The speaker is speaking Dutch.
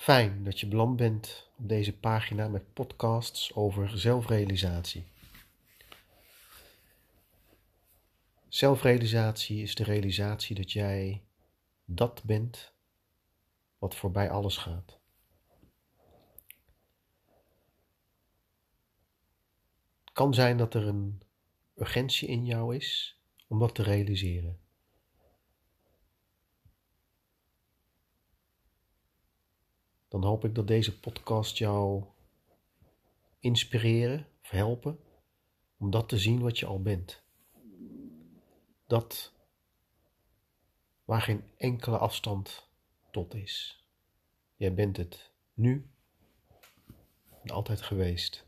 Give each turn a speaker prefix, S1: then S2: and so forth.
S1: Fijn dat je beland bent op deze pagina met podcasts over zelfrealisatie. Zelfrealisatie is de realisatie dat jij dat bent wat voorbij alles gaat. Het kan zijn dat er een urgentie in jou is om dat te realiseren. Dan hoop ik dat deze podcast jou inspireren of helpen om dat te zien wat je al bent. Dat waar geen enkele afstand tot is. Jij bent het nu en altijd geweest.